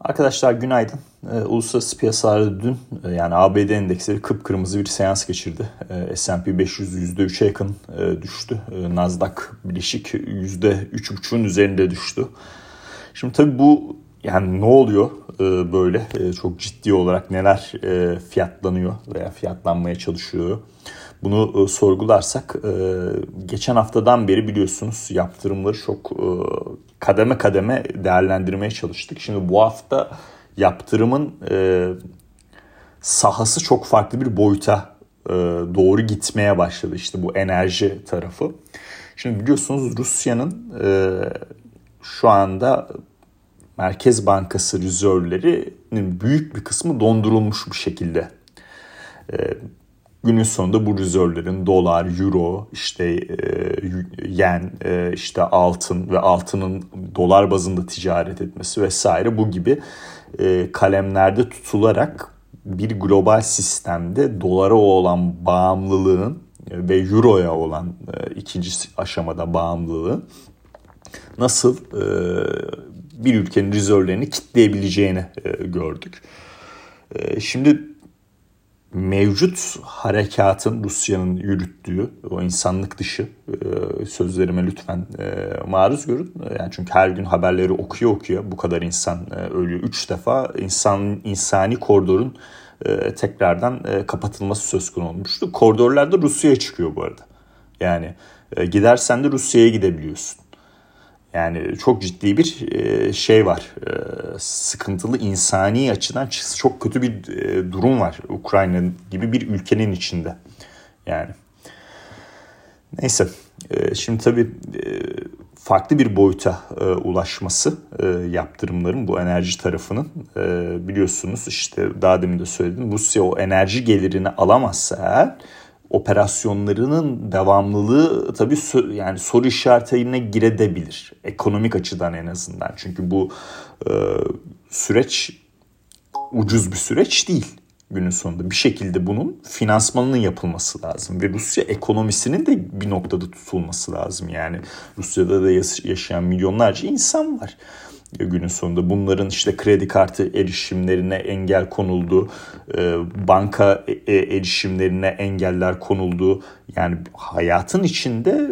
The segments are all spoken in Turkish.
Arkadaşlar günaydın. E, uluslararası piyasalarda dün e, yani ABD endeksleri kıpkırmızı bir seans geçirdi. S&P 500 %3'e yakın e, düştü. E, Nasdaq Bileşik %3,5'un üzerinde düştü. Şimdi tabii bu yani ne oluyor e, böyle çok ciddi olarak neler fiyatlanıyor veya fiyatlanmaya çalışıyor. Bunu e, sorgularsak e, geçen haftadan beri biliyorsunuz yaptırımları çok e, kademe kademe değerlendirmeye çalıştık. Şimdi bu hafta yaptırımın e, sahası çok farklı bir boyuta e, doğru gitmeye başladı. İşte bu enerji tarafı. Şimdi biliyorsunuz Rusya'nın e, şu anda Merkez Bankası rezervlerinin büyük bir kısmı dondurulmuş bir şekilde. E, günün sonunda bu rezervlerin dolar, euro, işte e, yen, e, işte altın ve altının dolar bazında ticaret etmesi vesaire bu gibi e, kalemlerde tutularak bir global sistemde dolara olan bağımlılığın ve euroya olan e, ikinci aşamada bağımlılığı nasıl e, bir ülkenin rezervlerini kitleyebileceğini e, gördük. E, şimdi mevcut harekatın Rusya'nın yürüttüğü o insanlık dışı e, sözlerime lütfen e, maruz görün. Yani çünkü her gün haberleri okuyor okuyor bu kadar insan e, ölüyor. Üç defa insan insani koridorun tekrardan kapatılması söz konusu olmuştu. Koridorlar da Rusya'ya çıkıyor bu arada. Yani gidersen de Rusya'ya gidebiliyorsun. Yani çok ciddi bir e, şey var. E, sıkıntılı insani açıdan çok kötü bir e, durum var Ukrayna gibi bir ülkenin içinde. Yani neyse şimdi tabii farklı bir boyuta ulaşması yaptırımların bu enerji tarafının biliyorsunuz işte daha demin de söyledim Rusya o enerji gelirini alamazsa eğer operasyonlarının devamlılığı tabii yani soru işaretine girebilir. Ekonomik açıdan en azından. Çünkü bu e, süreç ucuz bir süreç değil günün sonunda. Bir şekilde bunun finansmanının yapılması lazım. Ve Rusya ekonomisinin de bir noktada tutulması lazım. Yani Rusya'da da yaşayan milyonlarca insan var günün sonunda bunların işte kredi kartı erişimlerine engel konuldu, e, banka e, erişimlerine engeller konuldu. Yani hayatın içinde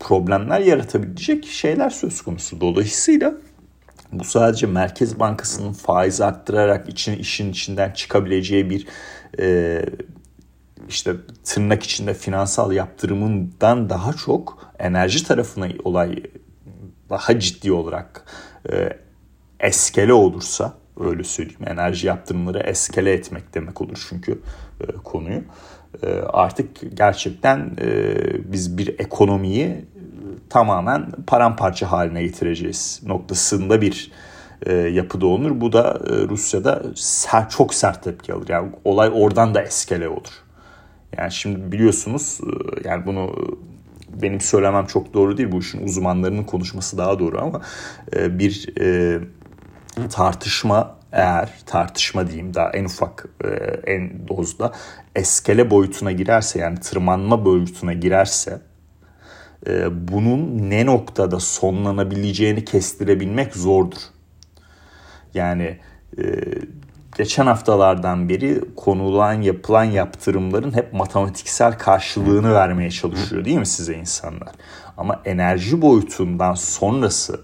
problemler yaratabilecek şeyler söz konusu. Dolayısıyla bu sadece Merkez Bankası'nın faiz arttırarak için, işin içinden çıkabileceği bir e, işte tırnak içinde finansal yaptırımından daha çok enerji tarafına olay daha ciddi olarak e, eskele olursa öyle söyleyeyim enerji yaptırımları eskele etmek demek olur çünkü e, konuyu e, artık gerçekten e, biz bir ekonomiyi e, tamamen paramparça haline getireceğiz noktasında bir e, yapıda olur. Bu da e, Rusya'da sert, çok sert tepki alır. Yani olay oradan da eskele olur. Yani şimdi biliyorsunuz e, yani bunu benim söylemem çok doğru değil. Bu işin uzmanlarının konuşması daha doğru ama e, bir e, tartışma eğer tartışma diyeyim daha en ufak e, en dozda eskele boyutuna girerse yani tırmanma boyutuna girerse e, bunun ne noktada sonlanabileceğini kestirebilmek zordur. Yani e, geçen haftalardan beri konulan yapılan yaptırımların hep matematiksel karşılığını vermeye çalışıyor değil mi size insanlar? Ama enerji boyutundan sonrası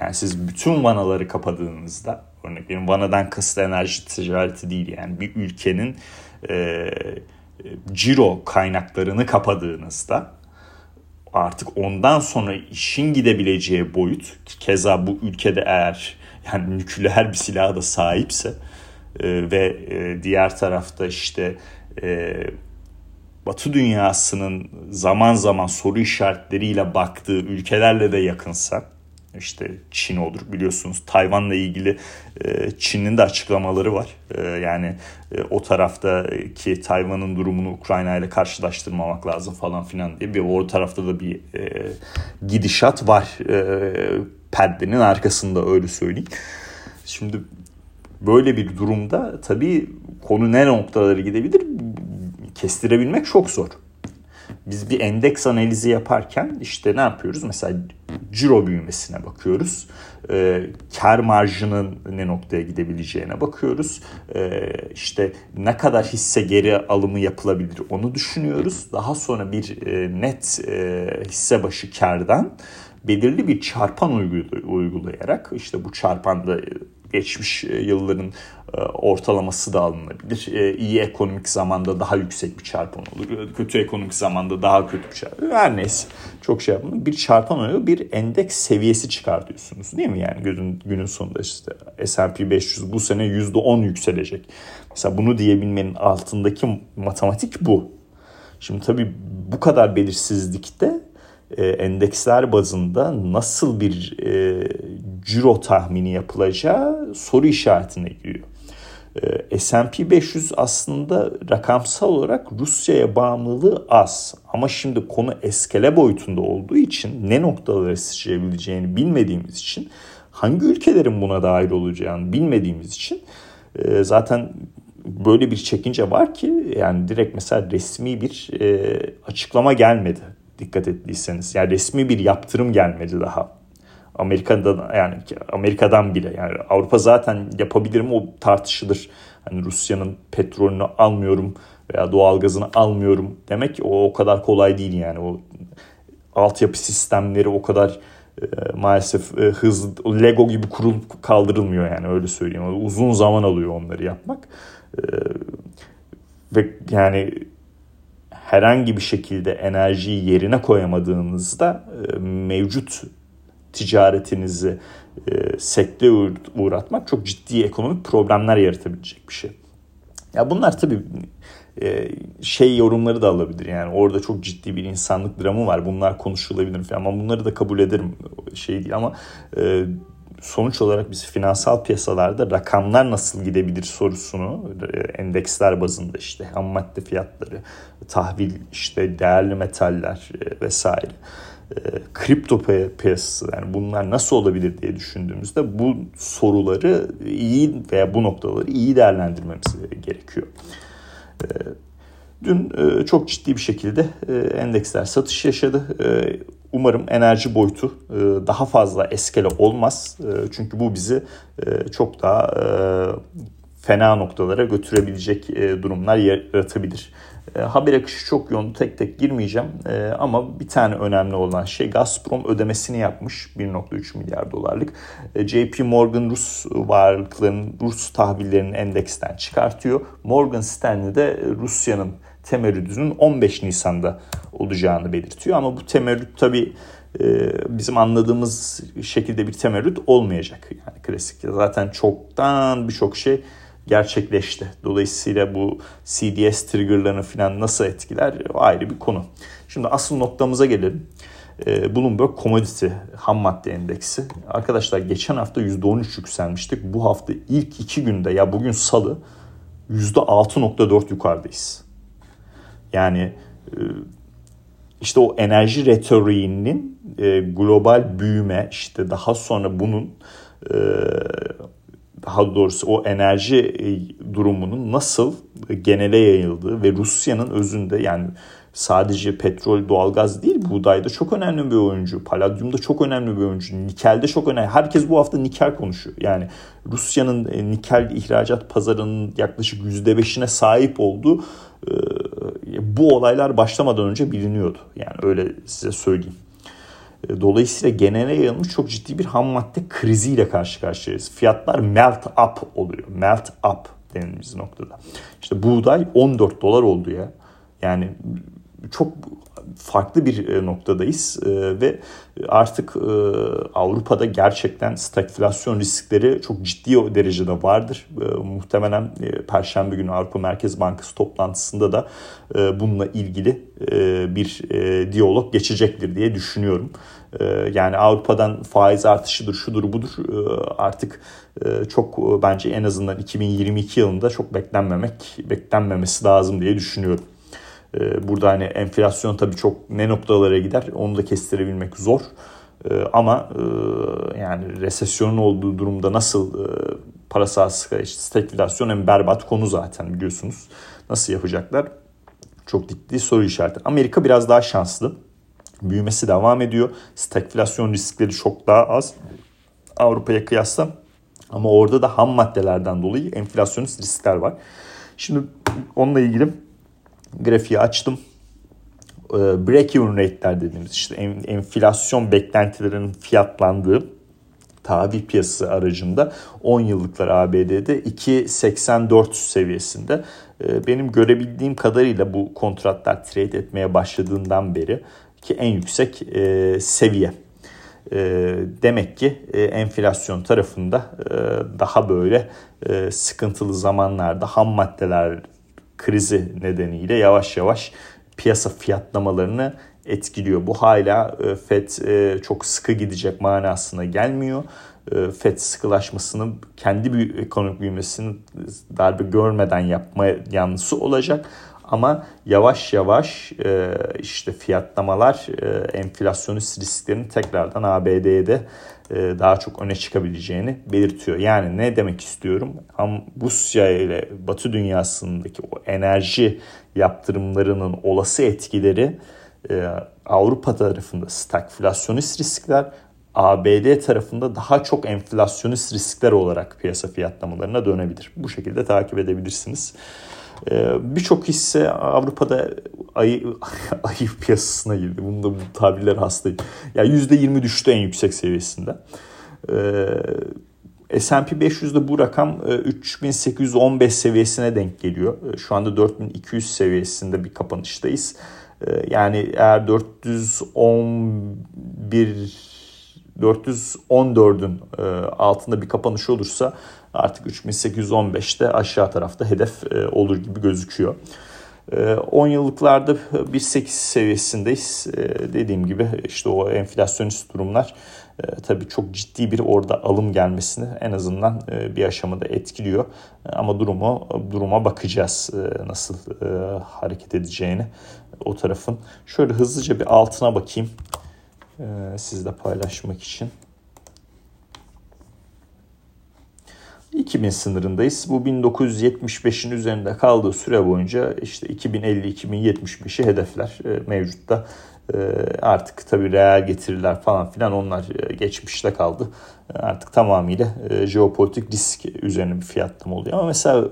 yani siz bütün vanaları kapadığınızda örnek benim vanadan kasıt enerji ticareti değil yani bir ülkenin e, ciro kaynaklarını kapadığınızda artık ondan sonra işin gidebileceği boyut keza bu ülkede eğer yani nükleer bir silaha da sahipse e, ve e, diğer tarafta işte e, Batı dünyasının zaman zaman soru işaretleriyle baktığı ülkelerle de yakınsa işte Çin olur biliyorsunuz Tayvan'la ilgili e, Çin'in de açıklamaları var. Yani o taraftaki Tayvan'ın durumunu Ukrayna ile karşılaştırmamak lazım falan filan diye bir o tarafta da bir gidişat var perdenin arkasında öyle söyleyeyim. Şimdi Böyle bir durumda tabii konu ne noktaları gidebilir kestirebilmek çok zor. biz bir endeks analizi yaparken işte ne yapıyoruz? Mesela ciro büyümesine bakıyoruz. E, kar marjının ne noktaya gidebileceğine bakıyoruz. E, işte ne kadar hisse geri alımı yapılabilir onu düşünüyoruz. Daha sonra bir e, net e, hisse başı kardan belirli bir çarpan uygulayarak işte bu çarpan da geçmiş e, yılların e, ortalaması da alınabilir. E, iyi ekonomik zamanda daha yüksek bir çarpan olur. Kötü ekonomik zamanda daha kötü bir çarpan. Her neyse çok şey yapın. Bir çarpan oluyor. Bir endeks seviyesi çıkartıyorsunuz değil mi? Yani günün, günün sonunda işte S&P 500 bu sene %10 yükselecek. Mesela bunu diyebilmenin altındaki matematik bu. Şimdi tabii bu kadar belirsizlikte endeksler bazında nasıl bir ciro tahmini yapılacağı soru işaretine giriyor. E, S&P 500 aslında rakamsal olarak Rusya'ya bağımlılığı az. Ama şimdi konu eskele boyutunda olduğu için ne noktalara sıçrayabileceğini bilmediğimiz için hangi ülkelerin buna dahil olacağını bilmediğimiz için e, zaten böyle bir çekince var ki yani direkt mesela resmi bir e, açıklama gelmedi dikkat ettiyseniz. Yani resmi bir yaptırım gelmedi daha. Amerika'dan yani Amerika'dan bile yani Avrupa zaten yapabilir mi o tartışılır. Hani Rusya'nın petrolünü almıyorum veya doğalgazını almıyorum demek o o kadar kolay değil yani o altyapı sistemleri o kadar e, maalesef e, hızlı Lego gibi kurulup kaldırılmıyor yani öyle söyleyeyim. Uzun zaman alıyor onları yapmak. E, ve yani herhangi bir şekilde enerjiyi yerine koyamadığınızda e, mevcut ticaretinizi e, sekte uğratmak çok ciddi ekonomik problemler yaratabilecek bir şey. Ya bunlar tabii e, şey yorumları da alabilir. Yani orada çok ciddi bir insanlık dramı var. Bunlar konuşulabilir falan ama bunları da kabul ederim. Şey değil ama sonuç olarak biz finansal piyasalarda rakamlar nasıl gidebilir sorusunu e, endeksler bazında işte ham madde fiyatları, tahvil, işte değerli metaller e, vesaire e, kripto piyasası yani bunlar nasıl olabilir diye düşündüğümüzde bu soruları iyi veya bu noktaları iyi değerlendirmemiz gerekiyor. Dün çok ciddi bir şekilde endeksler satış yaşadı. Umarım enerji boyutu e, daha fazla eskele olmaz. E, çünkü bu bizi e, çok daha fena noktalara götürebilecek durumlar yaratabilir. Haber akışı çok yoğun tek tek girmeyeceğim ama bir tane önemli olan şey Gazprom ödemesini yapmış 1.3 milyar dolarlık. JP Morgan Rus varlıklarının Rus tahvillerinin endeksten çıkartıyor. Morgan Stanley de Rusya'nın temerrüdünün 15 Nisan'da olacağını belirtiyor. Ama bu temerrüt tabii e, bizim anladığımız şekilde bir temerrüt olmayacak. Yani klasik zaten çoktan birçok şey gerçekleşti. Dolayısıyla bu CDS triggerlarını falan nasıl etkiler ayrı bir konu. Şimdi asıl noktamıza gelelim. E, Bloomberg Commodity ham madde endeksi. Arkadaşlar geçen hafta %13 yükselmiştik. Bu hafta ilk iki günde ya bugün salı %6.4 yukarıdayız. Yani e, işte o enerji retoriğinin e, global büyüme işte daha sonra bunun e, daha doğrusu o enerji durumunun nasıl genele yayıldığı ve Rusya'nın özünde yani sadece petrol, doğalgaz değil buğdayda çok önemli bir oyuncu. Paladyumda çok önemli bir oyuncu. Nikel'de çok önemli. Herkes bu hafta nikel konuşuyor. Yani Rusya'nın nikel ihracat pazarının yaklaşık %5'ine sahip olduğu bu olaylar başlamadan önce biliniyordu. Yani öyle size söyleyeyim. E, dolayısıyla genele yayılmış çok ciddi bir ham madde kriziyle karşı karşıyayız. Fiyatlar melt up oluyor. Melt up denildiğimiz noktada. İşte buğday 14 dolar oldu ya. Yani çok farklı bir e, noktadayız e, ve artık e, Avrupa'da gerçekten stagflasyon riskleri çok ciddi derecede vardır. Muhtemelen Perşembe günü Avrupa Merkez Bankası toplantısında da bununla ilgili bir diyalog geçecektir diye düşünüyorum. Yani Avrupa'dan faiz artışıdır, şudur budur artık çok bence en azından 2022 yılında çok beklenmemek, beklenmemesi lazım diye düşünüyorum. Ee, burada hani enflasyon tabii çok ne noktalara gider onu da kestirebilmek zor. Ee, ama e, yani resesyonun olduğu durumda nasıl e, parasal işte stagflasyon en berbat konu zaten biliyorsunuz. Nasıl yapacaklar? çok ciddi soru işareti. Amerika biraz daha şanslı. Büyümesi devam ediyor. Stagflasyon riskleri çok daha az. Avrupa'ya kıyasla. Ama orada da ham maddelerden dolayı enflasyonist riskler var. Şimdi onunla ilgili grafiği açtım. Ee, break-even rate'ler dediğimiz işte enflasyon beklentilerinin fiyatlandığı tahvil piyasası aracında 10 yıllıklar ABD'de 2.84 seviyesinde. Ee, benim görebildiğim kadarıyla bu kontratlar trade etmeye başladığından beri ki en yüksek e, seviye. E, demek ki e, enflasyon tarafında daha böyle sıkıntılı zamanlarda ham maddeler krizi nedeniyle yavaş yavaş piyasa fiyatlamalarını etkiliyor. Bu hala FED çok sıkı gidecek manasına gelmiyor. FED sıkılaşmasını kendi büyük ekonomik büyümesini darbe görmeden yapma yanlısı olacak. Ama yavaş yavaş işte fiyatlamalar enflasyonist risklerin tekrardan ABD'de daha çok öne çıkabileceğini belirtiyor. Yani ne demek istiyorum? Rusya ile Batı dünyasındaki o enerji yaptırımlarının olası etkileri Avrupa tarafında stagflasyonist riskler, ABD tarafında daha çok enflasyonist riskler olarak piyasa fiyatlamalarına dönebilir. Bu şekilde takip edebilirsiniz. Birçok hisse Avrupa'da ayı, ayı piyasasına girdi. Bunda bu tabirler hastayım. Yani %20 düştü en yüksek seviyesinde. S&P 500'de bu rakam 3815 seviyesine denk geliyor. Şu anda 4200 seviyesinde bir kapanıştayız. Yani eğer 411 414'ün altında bir kapanış olursa artık 3815'te aşağı tarafta hedef olur gibi gözüküyor. 10 yıllıklarda 1.8 seviyesindeyiz. Dediğim gibi işte o enflasyonist durumlar tabii çok ciddi bir orada alım gelmesini en azından bir aşamada etkiliyor. Ama durumu duruma bakacağız nasıl hareket edeceğini o tarafın. Şöyle hızlıca bir altına bakayım sizle paylaşmak için. 2000 sınırındayız. Bu 1975'in üzerinde kaldığı süre boyunca işte 2050-2075'i hedefler e, mevcutta. E, artık tabii reel getiriler falan filan onlar e, geçmişte kaldı. Artık tamamıyla jeopolitik risk üzerine bir fiyatlama oluyor. Ama mesela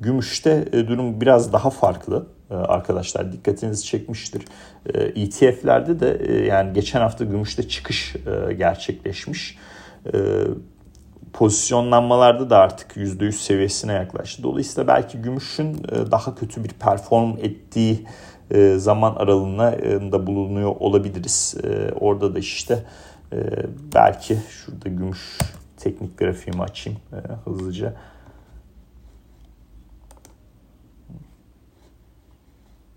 gümüşte durum biraz daha farklı arkadaşlar dikkatinizi çekmiştir. ETF'lerde de yani geçen hafta gümüşte çıkış gerçekleşmiş pozisyonlanmalarda da artık %100 seviyesine yaklaştı. Dolayısıyla belki gümüşün e, daha kötü bir perform ettiği e, zaman aralığında bulunuyor olabiliriz. E, orada da işte belki şurada gümüş teknik grafiğimi açayım hızlıca.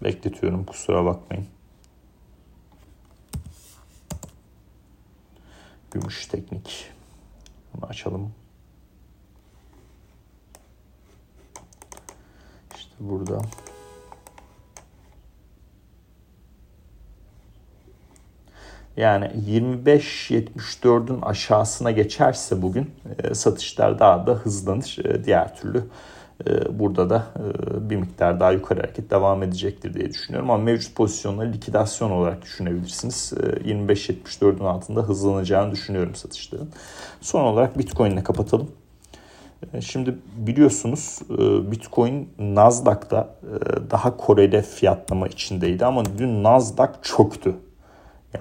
Bekletiyorum kusura bakmayın. Gümüş teknik. Bunu açalım. İşte burada. Yani 25-74'ün aşağısına geçerse bugün e, satışlar daha da hızlanır. E, diğer türlü burada da e, bir miktar daha yukarı hareket devam edecektir diye düşünüyorum. Ama mevcut pozisyonları likidasyon olarak düşünebilirsiniz. 25-74'ün ee, altında hızlanacağını düşünüyorum satışların. Son olarak Bitcoin ile kapatalım. Ee, şimdi biliyorsunuz e, Bitcoin Nasdaq'ta e, daha Kore'de fiyatlama içindeydi ama dün Nasdaq çöktü.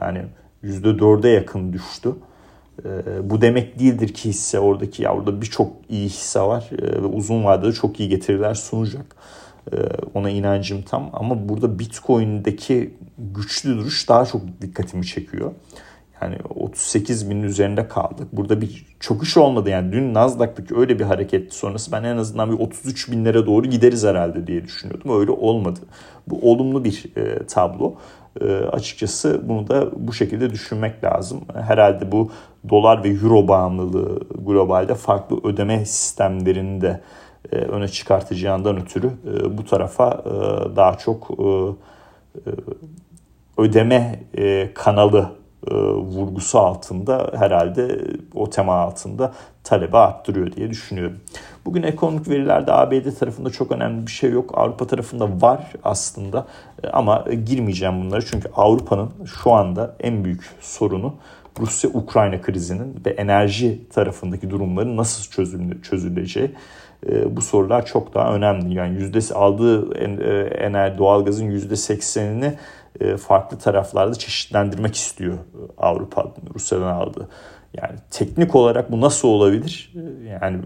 Yani %4'e yakın düştü. Ee, bu demek değildir ki hisse oradaki ya orada birçok iyi hisse var ee, ve uzun vadede çok iyi getiriler sunacak. Ee, ona inancım tam ama burada Bitcoin'deki güçlü duruş daha çok dikkatimi çekiyor. Yani 38 binin üzerinde kaldık. Burada bir çöküş olmadı. Yani dün Nasdaq'taki öyle bir hareket sonrası ben en azından bir 33 binlere doğru gideriz herhalde diye düşünüyordum. Öyle olmadı. Bu olumlu bir e, tablo. E, açıkçası bunu da bu şekilde düşünmek lazım. Herhalde bu dolar ve euro bağımlılığı globalde farklı ödeme sistemlerini de e, öne çıkartacağından ötürü e, bu tarafa e, daha çok e, e ödeme e, kanalı e, vurgusu altında herhalde o tema altında talebi arttırıyor diye düşünüyorum. Bugün ekonomik verilerde ABD tarafında çok önemli bir şey yok. Avrupa tarafında var aslında e, ama girmeyeceğim bunları çünkü Avrupa'nın şu anda en büyük sorunu Rusya-Ukrayna krizinin ve enerji tarafındaki durumların nasıl çözüleceği. E, bu sorular çok daha önemli. Yani yüzdesi aldığı enerji doğalgazın yüzde seksenini farklı taraflarda çeşitlendirmek istiyor Avrupa Rusya'dan aldığı. Yani teknik olarak bu nasıl olabilir? Yani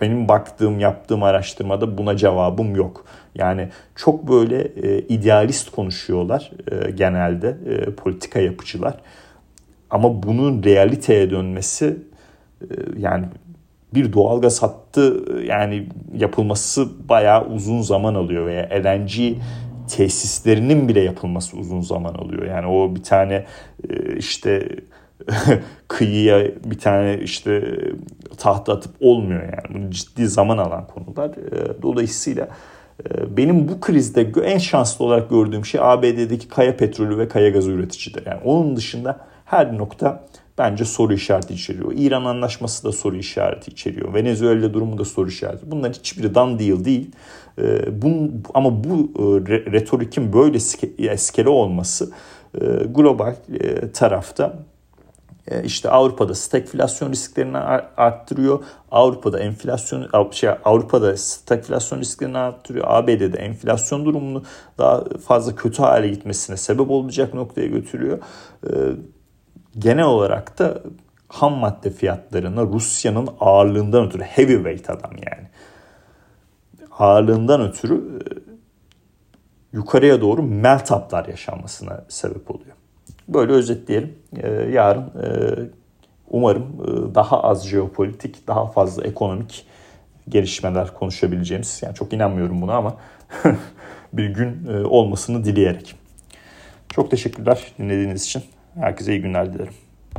benim baktığım, yaptığım araştırmada buna cevabım yok. Yani çok böyle e, idealist konuşuyorlar e, genelde e, politika yapıcılar. Ama bunun realiteye dönmesi e, yani bir doğalgaz hattı yani yapılması bayağı uzun zaman alıyor veya LNG tesislerinin bile yapılması uzun zaman alıyor. Yani o bir tane e, işte kıyıya bir tane işte tahta atıp olmuyor yani. Bu ciddi zaman alan konular. E, dolayısıyla e, benim bu krizde en şanslı olarak gördüğüm şey ABD'deki kaya petrolü ve kaya gazı üreticileri. Yani onun dışında her nokta bence soru işareti içeriyor. İran anlaşması da soru işareti içeriyor. Venezuela durumu da soru işareti. Bunların hiçbiri dan deal değil. Ee, bu, ama bu e, retorikin böyle eskele olması e, global e, tarafta işte Avrupa'da stagflasyon risklerini arttırıyor. Avrupa'da enflasyon şey Avrupa'da stagflasyon risklerini arttırıyor. ABD'de enflasyon durumunu daha fazla kötü hale gitmesine sebep olacak noktaya götürüyor. Genel olarak da ham madde fiyatlarına Rusya'nın ağırlığından ötürü heavyweight adam yani ağırlığından ötürü e, yukarıya doğru melt yaşanmasına sebep oluyor. Böyle özetleyelim. E, yarın e, umarım daha az jeopolitik, daha fazla ekonomik gelişmeler konuşabileceğimiz, yani çok inanmıyorum buna ama bir gün olmasını dileyerek. Çok teşekkürler dinlediğiniz için. Herkese iyi günler dilerim.